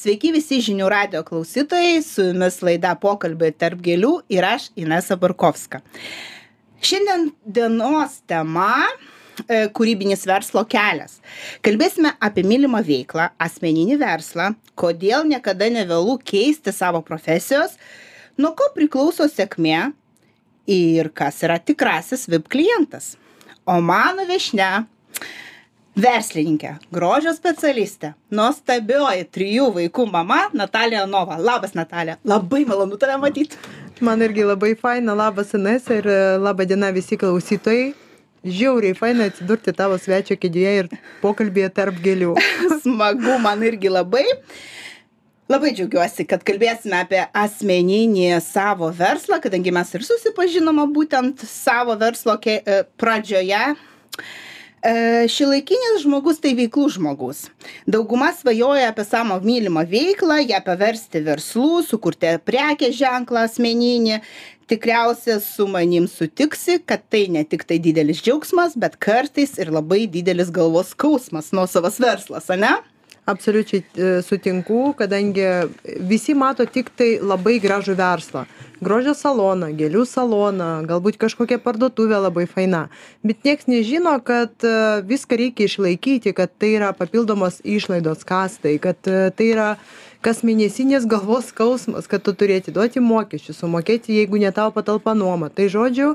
Sveiki visi žinių radio klausytojai, su jumis laida pokalbiai tarp gėlių ir aš Inesa Barkovska. Šiandien dienos tema e, kūrybinis verslo kelias. Kalbėsime apie mylimą veiklą, asmeninį verslą, kodėl niekada nevėlų keisti savo profesijos, nuo ko priklauso sėkmė ir kas yra tikrasis VIP klientas. O mano viešne verslininkė, grožio specialistė, nuostabioji trijų vaikų mama Natalija Nova. Labas, Natalija. Labai malonu tave matyti. Man irgi labai faina, labas Ines ir e, laba diena visi klausytojai. Žiauriai faina atsidurti tavo svečio kėdėje ir pokalbėje tarp gėlių. Smagu, man irgi labai. Labai džiaugiuosi, kad kalbėsime apie asmeninį savo verslą, kadangi mes ir susipažinome būtent savo verslo e, pradžioje. E, Šilaikinis žmogus tai veiklus žmogus. Dauguma svajoja apie savo mylimą veiklą, ją paversti verslu, sukurti prekės ženklą asmeninį. Tikriausiai su manim sutiksi, kad tai ne tik tai didelis džiaugsmas, bet kartais ir labai didelis galvos skausmas nuo savas verslas, ne? Absoliučiai e, sutinku, kadangi visi mato tik tai labai gražų verslą. Grožio saloną gėlių saloną galbūt kažkokia parduotuvė labai faina bet nieks nežino kad e, viską reikia išlaikyti kad tai yra papildomos išlaidos kastai kad e, tai yra kasmėnesinis galvos skausmas kad tu turi atiduoti mokesčius sumokėti jeigu ne tavo patalpa nuomą tai žodžiu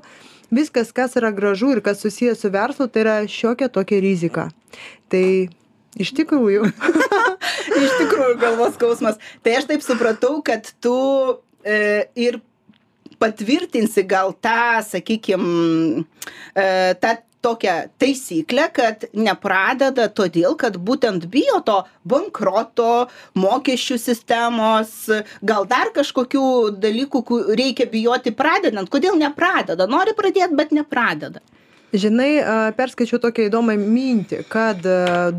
viskas kas yra gražu ir kas susiję su verslu tai yra šiokia tokia rizika. Tai Iš tikrųjų. Iš tikrųjų galvos skausmas. Tai aš taip supratau, kad tu e, ir patvirtinsi gal tą, sakykime, tą tokią taisyklę, kad nepradeda todėl, kad būtent bijo to bankroto, mokesčių sistemos, gal dar kažkokių dalykų reikia bijoti pradedant. Kodėl nepradeda? Nori pradėti, bet nepradeda žinai perskaičiau tokią įdomią mintį kad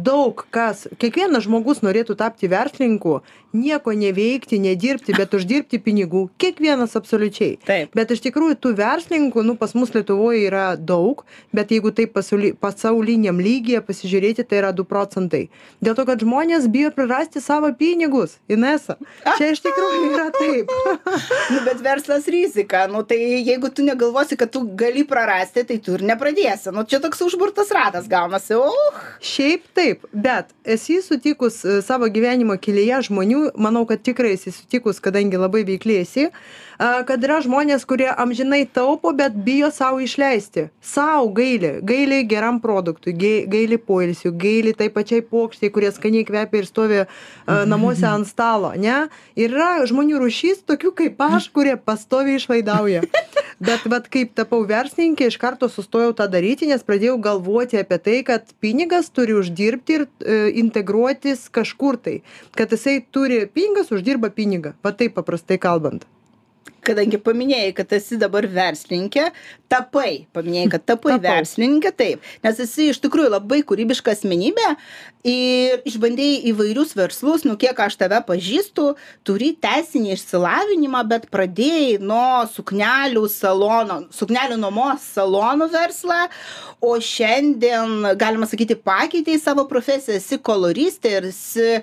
daug kas kiekvienas žmogus norėtų tapti verslininku nieko neveikti nedirbti bet uždirbti pinigų. Kiekvienas absoliučiai. Taip. Bet iš tikrųjų tų verslininkų nu pas mus lietuvoj yra daug bet jeigu taip pasauly pasauliniam lygyje pasižiūrėti tai yra du procentai. Dėl to kad žmonės bijo prarasti savo pinigus inesa. Čia iš tikrųjų yra taip. Nu bet verslas rizika. Nu tai jeigu tu negalvosi kad tu gali prarasti tai tu ir nepradėsi pradėsi nu čia toks užburtas ratas gaunasi. Uch. Šiaip taip bet esi sutikus e, savo gyvenimo kelyje žmonių manau kad tikrai esi sutikus kadangi labai veikli esi kad yra žmonės kurie amžinai taupo bet bijo sau išleisti. Sau gaili. Gaili geram produktui gaili poilsiui gaili tai pačiai puokštei kuri skaniai kvepia ir stovi namuose ant stalo ane ir yra žmonių rūšis tokių kaip aš kurie pastoviai išlaidauja. Bet vat kaip tapau verslininke iš karto sustojau tą daryti nes pradėjau galvoti apie tai kad pinigas turi uždirbti ir e, integruotis kažkur tai. Kad jisai turi pinigas uždirba pinigą. Va taip paprastai kalbant kadangi paminėjai kad esi dabar verslininkė tapai paminėjai kad tapai verslininke taip. Nes esi iš tikrųjų labai kūrybiška asmenybė ir išbandei įvairius verslus nu kiek aš tave pažįstu turi teisinį išsilavinimą bet pradėjai nuo suknelių salono suknelių nuomos salonų verslą o šiandien galima sakyti pakeitei savo profesiją esi koloristė ir esi e,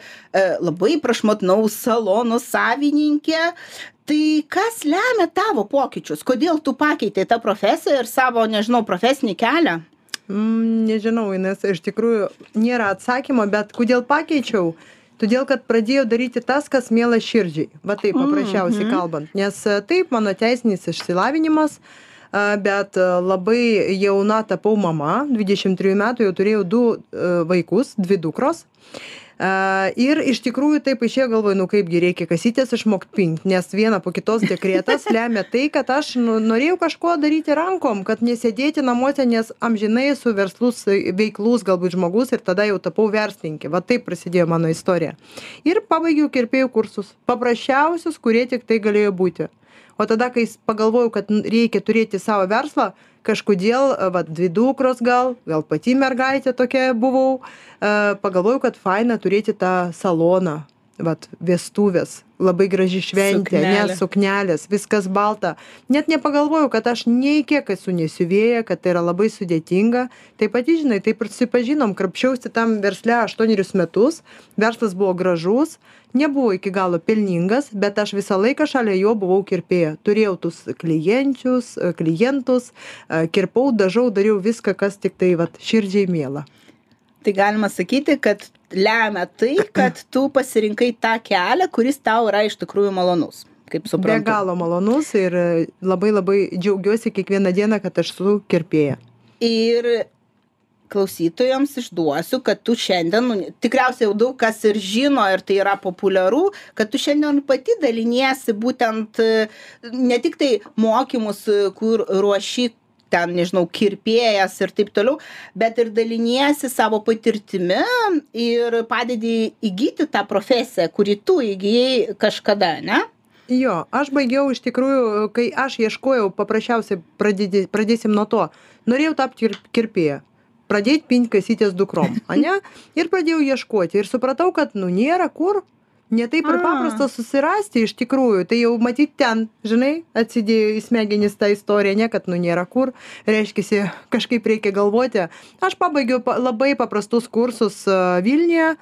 labai prašmatnaus salono savininkė tai kas lemia tavo pokyčius? Kodėl tu pakeitei tą profesiją ir savo nežinau profesinį kelią? Mm, nežinau inesa iš tikrųjų nėra atsakymo bet kodėl pakeičiau? Todėl kad pradėjau daryti tas kas miela širdžiai. Va taip paprasčiausiai mhm. kalbant. Nes e, taip mano teisinis išsilavinimas bet e, labai jauna tapau mama dvidešim trijų metų jau turėjau du e, vaikus dvi dukros Ir iš tikrųjų taip išėjo galvoju, nu kaipgi reikia kasytės išmokti pink, nes viena po kitos dekretas lemia tai, kad aš nu, norėjau kažko daryti rankom, kad nesėdėti namuose, nes amžinai esu verslus, veiklus galbūt žmogus ir tada jau tapau verslininkė. Va taip prasidėjo mano istorija. Ir pabaigiau kirpėjų kursus. Paprasčiausius, kurie tik tai galėjo būti. O tada, kai pagalvojau, kad reikia turėti savo verslą, kažkodėl vat dvi dukros gal gal pati mergaitė tokia buvau pagalvojau kad faina turėti tą saloną vat vestuvės labai graži šventė Suknelė. suknelės viskas balta. Net nepagalvojau kad aš nei kiek esu ne siuvėja kad tai yra labai sudėtinga. Tai pati žinai taip ir susipažinom krapščiausi tam versle aštuonerius metus verslas buvo gražus nebuvo iki galo pelningas bet aš visą laiką šalia jo buvau kirpėja. Turėjau tus klientus a, kirpau dažau dariau viską kas tiktai vat širdžiai miela Tai galima sakyti, kad lemia tai, kad tu pasirinkai tą kelią, kuris tau yra iš tikrųjų malonus. Kaip be suprantu. galo malonus ir labai labai džiaugiuosi kiekvieną dieną kad aš esu kirpėja Ir klausytojams išduosiu, kad tu šiandien, nu, tikriausiai jau daug kas ir žino ir tai yra populiaru, kad tu šiandien pati daliniesi būtent e, ne tik tai mokymus, e, kur ruoši ten, nežinau, kirpėjas ir taip toliau, bet ir daliniesi savo patirtimi ir padedi įgyti tą profesiją, kurį tu įgyjai kažkada, ne? Jo, aš baigiau iš tikrųjų, kai aš ieškojau, paprasčiausiai pradėdi, pradėsim nuo to, norėjau tapti kir- kirpėja, pradėti pinti kasytės dukrom, ane? Ir pradėjau ieškoti ir supratau, kad nu nėra kur, ne taip ir paprasta susirasti iš tikrųjų, tai jau matyti ten, žinai, atsidėjo į smegenis tą istoriją, ne kad nu nėra kur, reiškia, kažkaip reikia galvoti. Aš pabaigiau pa, labai paprastus kursus Vilniuje.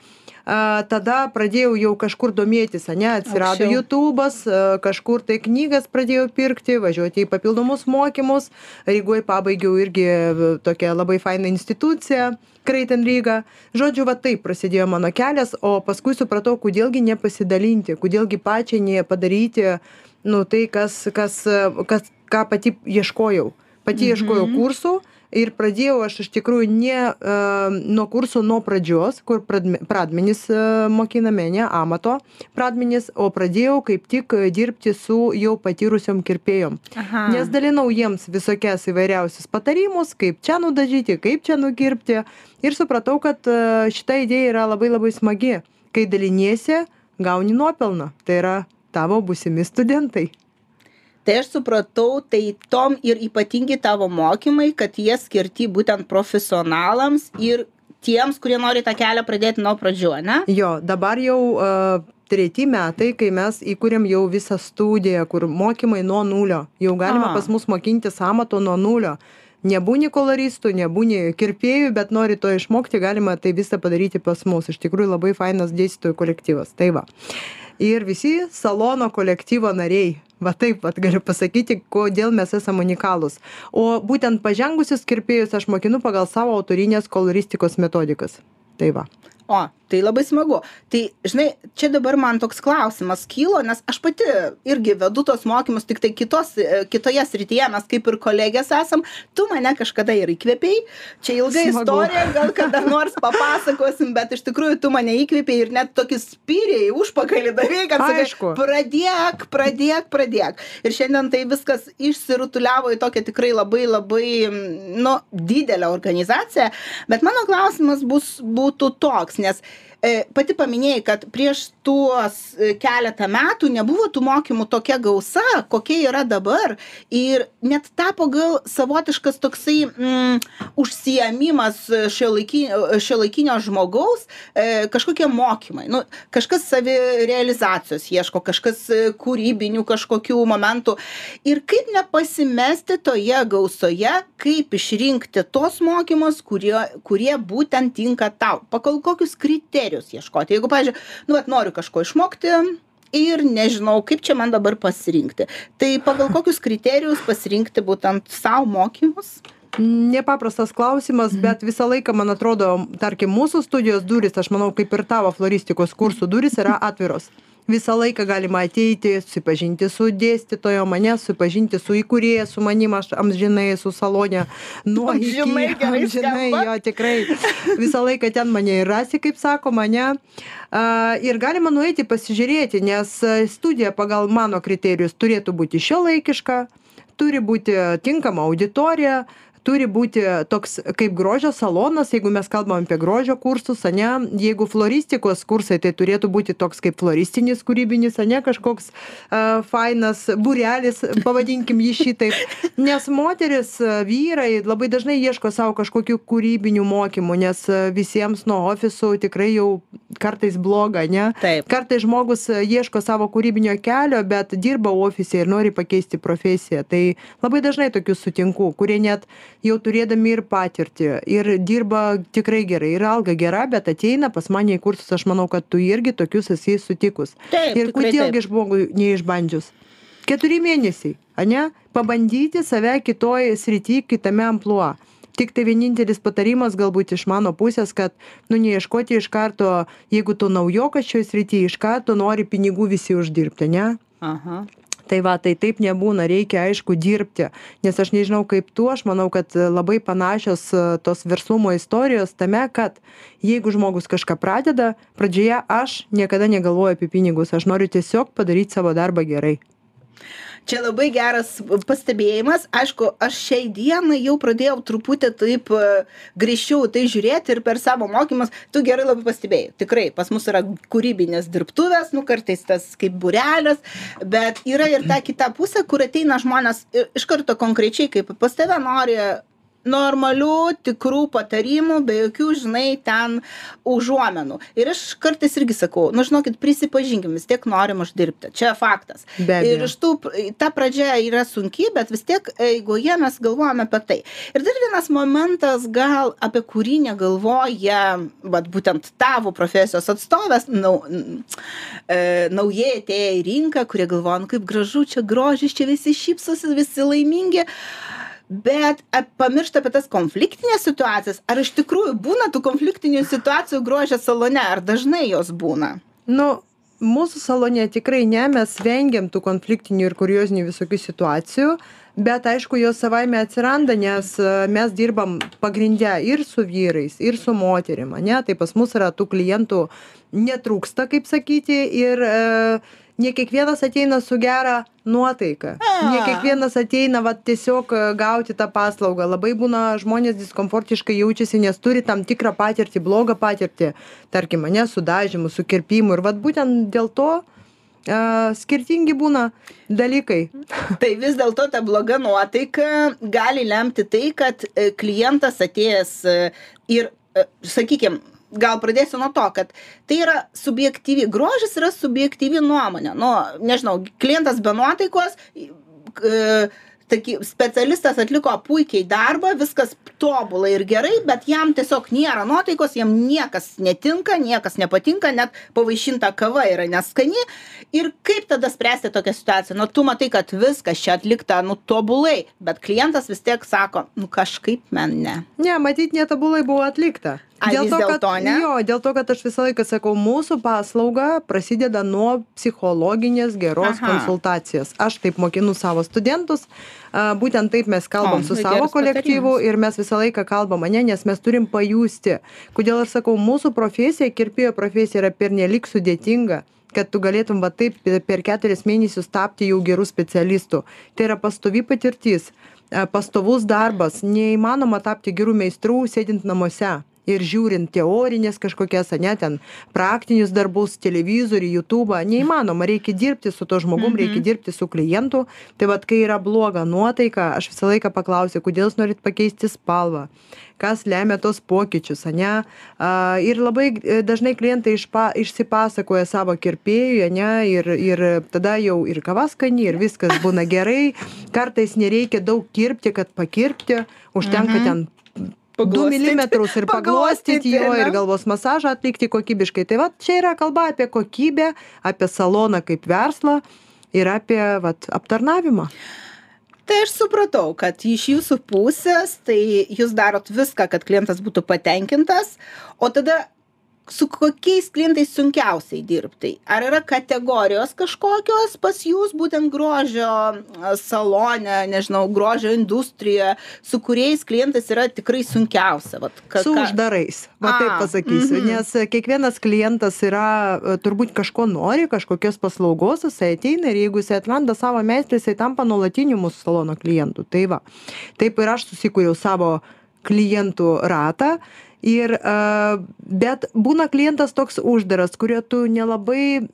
A, tada pradėjau jau kažkur domėtis, ne, atsirado Aukščiau. YouTube'as, kažkur tai knygas pradėjau pirkti, važiuoti į papildomus mokymus. Rygoje pabaigiau irgi e, tokią labai fainą instituciją, Kreitin Ryga. Žodžiu, va taip prasidėjo mano kelias, o paskui supratau, kodėlgi nepasidalinti, kodėlgi pačiai nepadaryti, nu, tai, kas, kas, kas, ką pati ieškojau. Pati Mhm. ieškojau kursų ir pradėjau aš iš tikrųjų ne uh, nuo kursų nuo pradžios, kur pradme- pradmenys uh, mokiname, ne amato pradmenys, o pradėjau kaip tik e, dirbti su jau patyrusiom kirpėjom. Aha. Nes dalinau jiems visokias įvairiausius patarimus, kaip čia nudažyti, kaip čia nukirpti. Ir supratau, kad e, šita idėja yra labai labai smagi. Kai daliniesi, gauni nuopelną. Tai yra tavo būsimi studentai. Tai aš supratau, tai tom ir ypatingi tavo mokymai, kad jie skirti būtent profesionalams ir tiems, kurie nori tą kelią pradėti nuo pradžių, ne? Jo, dabar jau treti metai, kai mes įkūrėm jau visą studiją, kur mokymai nuo nulio. Jau galima pas mus mokintis amato nuo nulio. Nebūni koloristų, nebūni kirpėjų, bet nori to išmokti, galima tai visą padaryti pas mus. Iš tikrųjų labai fainas dėstytojų kolektyvas. Tai va. Ir visi salono kolektyvo nariai. Va taip, va, galiu pasakyti, kodėl mes esame unikalūs. O būtent pažengusius kirpėjus aš mokinu pagal savo autorinės koloristikos metodikas. Tai va. O, tai labai smagu. Tai, žinai, čia dabar man toks klausimas kilo, nes aš pati irgi vedu tos mokymus, tik tai kitos, e, kitoje srityje mes kaip ir kolegės esam. Tu mane kažkada ir įkvėpiai. Čia ilga istorija, gal kada nors papasakosim, bet iš tikrųjų tu mane įkvėpiai ir net tokį spyriai užpakalį davėjai, kad sakai, pradėk, pradėk, pradėk. Ir šiandien tai viskas išsirutuliavo į tokią tikrai labai labai, nu, didelę organizaciją. Bet mano klausimas bus, būtų toks, nes pati paminėjai, kad prieš tuos e, keletą metų nebuvo tų mokymų tokia gausa, kokia yra dabar. Ir net tapo gal savotiškas toksai mm, užsiemimas šio laikinio žmogaus, e, kažkokie mokymai. Nu, kažkas savirealizacijos ieško, kažkas e, kūrybinių kažkokių momentų. Ir kaip nepasimesti toje gausoje, kaip išrinkti tos mokymus, kurie, kurie būtent tinka tau. Pagal kokius kriterijus ieškoti. Jeigu, pavyzdžiui, nu, vat, noriu kažko išmokti, ir nežinau, kaip čia man dabar pasirinkti. Tai pagal kokius kriterijus pasirinkti būtent savo mokymus? Nepaprastas klausimas, bet visą laiką, man atrodo, tarkim, mūsų studijos duris, aš manau, kaip ir tavo floristikos kursų duris yra atviros. Visą laiką galima ateiti, susipažinti su dėstytojo, mane susipažinti su įkūrėja, su manim, aš amžinai su salonė. Nuo iki- Amžinai jo, tikrai. Visą laiką ten mane ir rasi, kaip sako, mane. A, ir galima nueiti pasižiūrėti, nes studija pagal mano kriterijus turėtų būti šiuolaikiška, turi būti tinkama auditorija, turi būti toks kaip grožio salonas jeigu mes kalbam apie grožio kursus ane jeigu floristikos kursai tai turėtų būti toks kaip floristinis kūrybinis ane kažkoks a, fainas būrelis pavadinkim jį šitaip. Nes moterys vyrai labai dažnai ieško sau kažkokių kūrybinių mokymų nes visiems nuo ofisų tikrai jau kartais bloga ane. Taip. kartais žmogus ieško savo kūrybinio kelio bet dirba ofise ir nori pakeisti profesiją. Tai labai dažnai tokius sutinku kurie net jau turėdami ir patirtį ir dirba tikrai gerai ir alga gera bet ateina pas mane į kursus aš manau kad tu irgi tokius esi sutikus. Taip, ir tikrai kodėl taip. gi žmogui neišbandžius? Keturi mėnesiai ane? Pabandyti save kitoj srity kitame amplua. Tiktai vienintelis patarimas galbūt iš mano pusės kad nu neieškoti iš karto jeigu tu naujokas šioj srity iš karto nori pinigų visi uždirbti ane Aha. Tai va tai taip nebūna reikia aišku dirbti. Nes aš nežinau kaip tu aš manau kad e, labai panašios e, tos verslumo istorijos tame kad jeigu žmogus kažką pradeda pradžioje aš niekada negalvoju apie pinigus aš noriu tiesiog padaryt savo darbą gerai Čia labai geras pastebėjimas. Aišku, aš šiai dienai jau pradėjau truputį taip e, grįžčiau tai žiūrėti ir per savo mokymus. Tu gerai labai pastebėjai. Tikrai, pas mus yra kūrybinės dirbtuvės, nu kartais tas kaip burelės, bet yra ir ta kita pusė, kur ateina žmonės iš karto konkrečiai, kaip pas tave nori normalių tikrų patarimų be jokių žinai ten užuomenų. Ir aš kartais irgi sakau nu žinokit prisipažinkim vis tiek norim uždirbti. Čia faktas. Ir iš tų ta pradžia yra sunki bet vis tiek eigoje mes galvojam apie tai. Ir dar vienas momentas gal apie kurį negalvoja vat būtent tavo profesijos atstovės nau e, naujai atėję į rinką kurie galvoja nu kaip gražu čia grožis čia visi šypsosi visi laimingi bet pamiršta apie tas konfliktines situacijas. Ar iš tikrųjų būna tų konfliktinių situacijų grožio salone? Ar dažnai jos būna? Nu mūsų salone tikrai ne mes vengiam tų konfliktinių ir kuriozinių visokių situacijų bet aišku jos savaime atsiranda nes e, mes dirbam pagrinde ir su vyrais ir su moterim ane? Tai pas mus yra tų klientų netrūksta kaip sakyti ir e, ne kiekvienas ateina su gera nuotaika. Ne kiekvienas ateina vat tiesiog e, gauti tą paslaugą. Labai būna žmonės diskomfortiškai jaučiasi nes turi tam tikrą patirtį blogą patirtį. Tarkim ane su dažymu su kirpimu. Ir vat būtent dėl to a, skirtingi būna dalykai. Tai vis dėlto ta bloga nuotaika gali lemti tai kad e, klientas atėjęs ir e, sakykim gal pradėsiu nuo to kad tai yra subjektyvi grožis yra subjektyvi nuomonė. Nu nežinau klientas be nuotaikos e, taky specialistas atliko puikiai darbą viskas tobula ir gerai bet jam tiesiog nėra nuotaikos jam niekas netinka niekas nepatinka net pavaišinta kava yra neskani. Ir kaip tada spręsti tokią situaciją? Nu tu matai kad viskas čia atlikta nu tobulai bet klientas vis tiek sako nu kažkaip man ne. Ne matyt netobulai buvo atlikta Ai, vis kad dėlto ne? jo dėl to kad aš visą laiką sakau mūsų paslauga prasideda nuo psichologinės geros Aha. konsultacijos aš taip mokinu savo studentus būtent taip mes kalbam O, su tai savo kolektyvu patarimas. ir mes visą laiką kalbam ane nes mes turim pajusti kodėl aš sakau mūsų profesija kirpėjo profesija yra pernelyg sudėtinga kad tu galėtum va taip per keturis mėnesius tapti jau geru specialistu tai yra pastovi patirtis pastovus darbas neįmanoma tapti geru meistru sėdint namuose ir žiūrint teorines kažkokias ane ten praktinius darbus televizorių jutubą neįmanoma reikia dirbti su tuo žmogum reikia dirbti su klientu. Tai vat kai yra bloga nuotaika aš visą laiką paklausiu kodėl jūs norit pakeisti spalvą? Kas lemia tuos pokyčius ane? A, ir labai e, dažnai klientai išpa, išsipasakoja savo kirpėjui ane ir, ir tada jau ir kava skani ir viskas būna gerai. Kartais nereikia daug kirpti kad pakirpti. Užtenka ten du milimetrus ir paglostyti jo ir galvos masažą atlikti kokybiškai. Tai vat čia yra kalba apie kokybę apie saloną kaip verslą ir apie vat aptarnavimą. Tai aš supratau kad iš jūsų pusės tai jūs darot viską kad klientas būtų patenkintas o tada su kokiais klientais sunkiausiai dirbti? Ar yra kategorijos kažkokios pas jus būtent grožio salone nežinau grožio industrijoje su kuriais klientais yra tikrai sunkiausia vat ka su ką uždarais va taip pasakysiu mhm. nes kiekvienas klientas yra turbūt kažko nori kažkokios paslaugos jisai ateina ir jeigu jisai atranda savo meistrą jisai tampa nuolatiniu mūsų salono klientu. Tai va. Taip ir aš susikūriau savo klientų ratą ir bet būna klientas toks uždaras kurio tu nelabai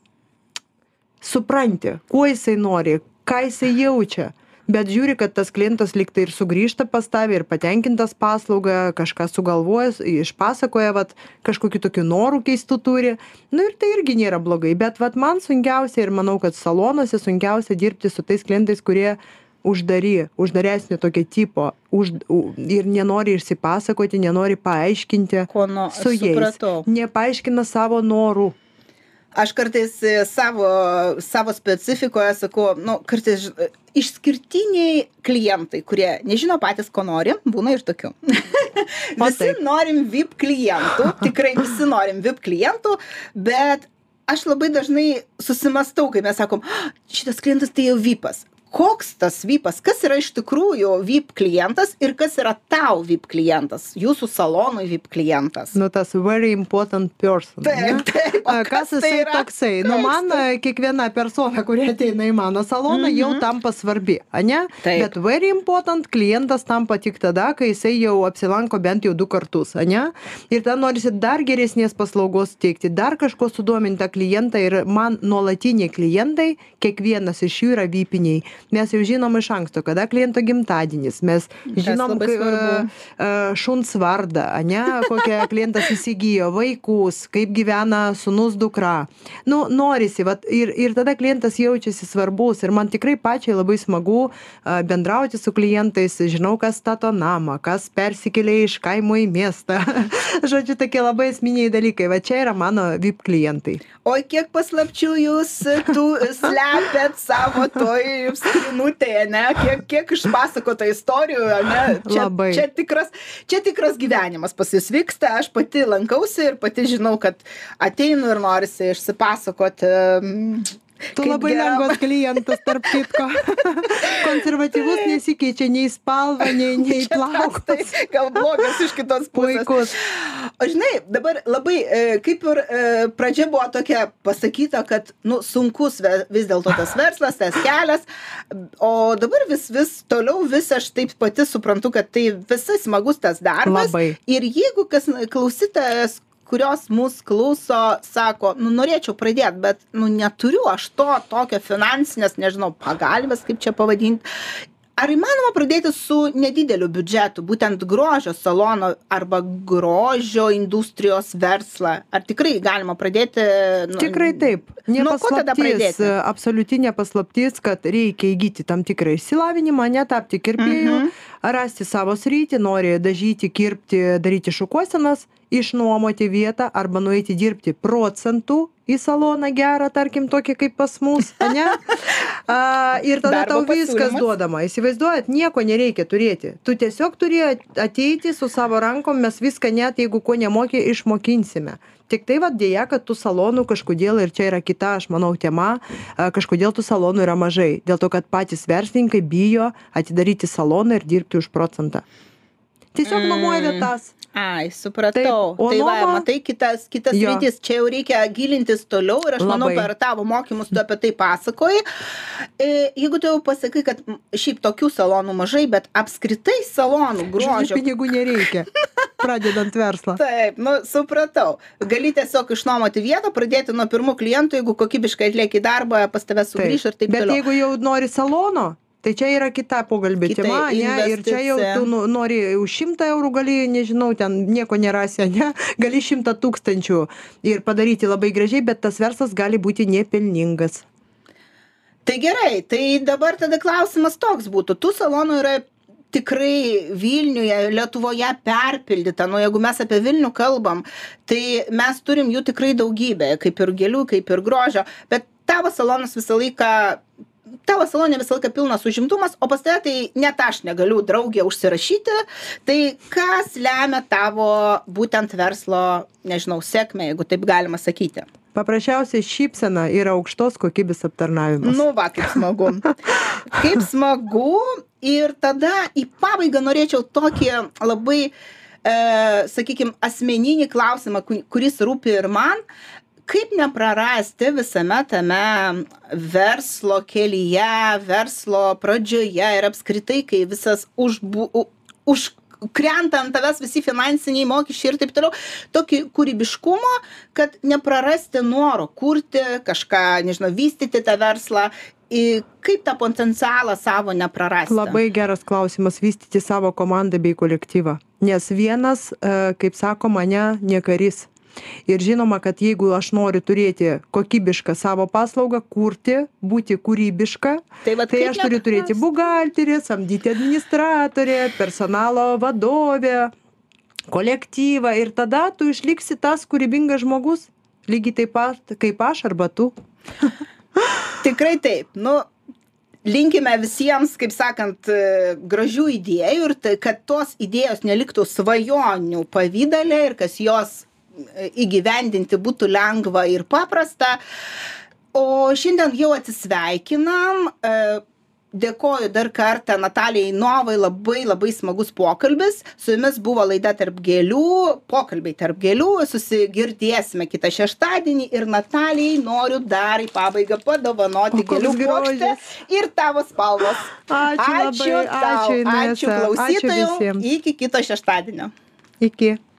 supranti kuo jisai nori ką jisai jaučia. Bet žiūri kad tas klientas lyg tai ir sugrįžta pas tave ir patenkintas paslauga kažką sugalvojęs išpasakoja vat kažkokių tokių norų keistų turi. Nu ir tai irgi nėra blogai bet vat man sunkiausia ir manau kad salonuose sunkiausia dirbti su tais klientais kurie uždari uždaresnio tokio tipo už ir nenori išsipasakoti nenori paaiškinti ko no su jais. supratau. Nepaaiškina savo norų. Aš kartais e, savo savo specifikoje sakau nu kartais e, išskirtiniai klientai kurie nežino patys ko nori būna ir tokių. Visi norim vip klientų tikrai visi norim vip klientų bet aš labai dažnai susimąstau kai mes sakom "Ah, šitas klientas tai jau vipas koks tas vipas kas yra iš tikrųjų vip klientas ir kas yra tau vip klientas jūsų salonui vip klientas. Nu tas very important person Taip, taip, o kas kas tai jisai yra? toksai? Nu man a, kiekviena persona kuri ateina į mano saloną jau tampa svarbi ane Mhm. Taip. bet very important klientas tampa tik tada kai jisai jau apsilanko bent jau du kartus ane ir tada norisi dar geresnės paslaugos teikti dar kažko sudomint tą klientą ir man nuolatiniai klientai kiekvienas iš jų yra vipiniai mes jau žinom iš anksto kada kliento gimtadienis mes žinom a, a, šuns vardą, ane, kokią klientas įsigijo, vaikus, kaip gyvena sunus dukra. Nu, norisi, vat, ir, ir tada klientas jaučiasi svarbus ir man tikrai pačiai labai smagu a, bendrauti su klientais, žinau, kas stato namą, kas persikėlė iš kaimo į miestą. Žodžiu, tokie labai esminiai dalykai, va čia yra mano VIP klientai. Oi, kiek paslapčių jūs e, tu slepiat savo toj skrinutėje, ne? Kiek, kiek išpasakota istorijų, ne? Čia, Labai. Čia tikras, čia tikras gyvenimas pas jūs vyksta, aš pati lankausi ir pati žinau, kad ateinu ir norisi išsipasakoti. Tu kaip labai geram- lengvas klientas, tarp kitko. Konservatyvus nesikeičia nei spalva, nei, nei toks, tai plaukas. gal blogas iš kitos pusės. Puikus. O žinai, dabar labai, e, kaip ir e, pradžia buvo tokia pasakyta, kad, nu, sunkus vis dėlto tas verslas, tas kelias, o dabar vis, vis toliau, vis aš taip pati suprantu, kad tai visai smagus tas darbas. Labai. Ir jeigu kas klausytojas kurios mus klauso, sako, nu norėčiau pradėti, bet nu neturiu aš to tokio finansinės, nežinau, pagalbės, kaip čia pavadinti. Ar įmanoma pradėti su nedideliu biudžetu, būtent grožio salono arba grožio industrijos verslą? Ar tikrai galima pradėti? Nu, Tikrai taip. Nuo ko tada pradėti? absoliuti nepaslaptis, kad reikia įgyti tam tikrą išsilavinimą, netapti kirpėjų, Mhm. rasti savo sritį, nori dažyti, kirpti, daryti šukuosenas, išnuomoti vietą arba nueiti dirbti procentų į saloną gerą, tarkim, tokį kaip pas mus, ne? A, ir tada Darbo tau viskas pasiūlymas. duodama. Įsivaizduojat, nieko nereikia turėti. Tu tiesiog turi ateiti su savo rankom, mes viską net jeigu ko nemokė, išmokinsime. Tik tai vad dėja, kad tų salonų kažkodėl, ir čia yra kita, aš manau, tema, kažkodėl tų salonų yra mažai. Dėl to, kad patys verslininkai bijo atidaryti saloną ir dirbti už procentą. Tiesiog Mm. nuomoja vietas. Ai, supratau. Taip, tai va, nuoma- matai, kitas, kitas Jo. rytis, čia jau reikia gilintis toliau ir aš Labai. manau, per tavo mokymus tu apie tai pasakoji. E, Jeigu tu jau pasakai, kad šiaip tokių salonų mažai, bet apskritai salonų Žodžiu, grožio. pinigų nereikia, pradedant verslą. Taip, nu, supratau. Gali tiesiog išnuomoti vietą, pradėti nuo pirmų klientų, jeigu kokybiškai atlieki darbą, pas tave sugrįš ir taip Bet toliau. jeigu jau nori salono, tai čia yra kita pokalbė Kita tema, ne? Ir čia jau tu nu- nori už šimtą eurų gali, nežinau, ten nieko nerasi, ne? Gali šimtą tūkstančių ir padaryti labai gražiai, bet tas verslas gali būti nepelningas. Tai gerai, tai dabar tada klausimas toks būtų. Tų salonų yra tikrai Vilniuje, Lietuvoje perpildyta. Nu, jeigu mes apie Vilnių kalbam, tai mes turim jų tikrai daugybę, kaip ir gėlių, kaip ir grožio. Bet tavo salonas visą laiką tavo salone visą laiką pilnas užimtumas o pas tave tai net aš negaliu drauge užsirašyti tai kas lemia tavo būtent verslo nežinau sėkmę jeigu taip galima sakyti Paprasčiausiai šypsena yra aukštos kokybės aptarnavimas. Nu, va, kaip smagu. Kaip smagu. Ir tada į pabaigą norėčiau tokį labai, e, sakykime, asmeninį klausimą, kuris rūpi ir man. Kaip neprarasti visame tame verslo kelyje, verslo pradžioje ir apskritai, kai visas užbu, už krenta ant tavęs visi finansiniai mokesčiai ir taip toliau tokį kūrybiškumo kad neprarasti noro kurti kažką nežinau vystyti tą verslą į kaip tą potencialą savo neprarasti Labai geras klausimas vystyti savo komandą bei kolektyvą. Nes vienas, e, kaip sakoma, ne, ne karys ir žinoma kad jeigu aš noriu turėti kokybišką savo paslaugą kurti būti kūrybiška tai, vat, tai aš turiu turėti buhalterį samdyti administratorę personalo vadovę kolektyvą. Ir tada tu išliksi tas kūrybingas žmogus lygiai taip pat kaip aš arba tu. Tikrai taip. Nu linkime visiems kaip sakant gražių idėjų ir tai kad tos idėjos neliktų svajonių pavidale ir kas jos įgyvendinti būtų lengva ir paprasta. O šiandien jau atsisveikinam. E, dėkoju dar kartą Natalijai Novai, labai labai smagus pokalbis. Su jumis buvo laida tarp gėlių, pokalbiai tarp gėlių. Susigirdėsime kitą šeštadienį ir Natalijai noriu dar į pabaigą padovanoti gėlių puokštę ir tavo spalvos. Ačiū labai, tau, ačiū, Inesa. ačiū Ačiū klausytojams. visiems. Iki kito šeštadienio. iki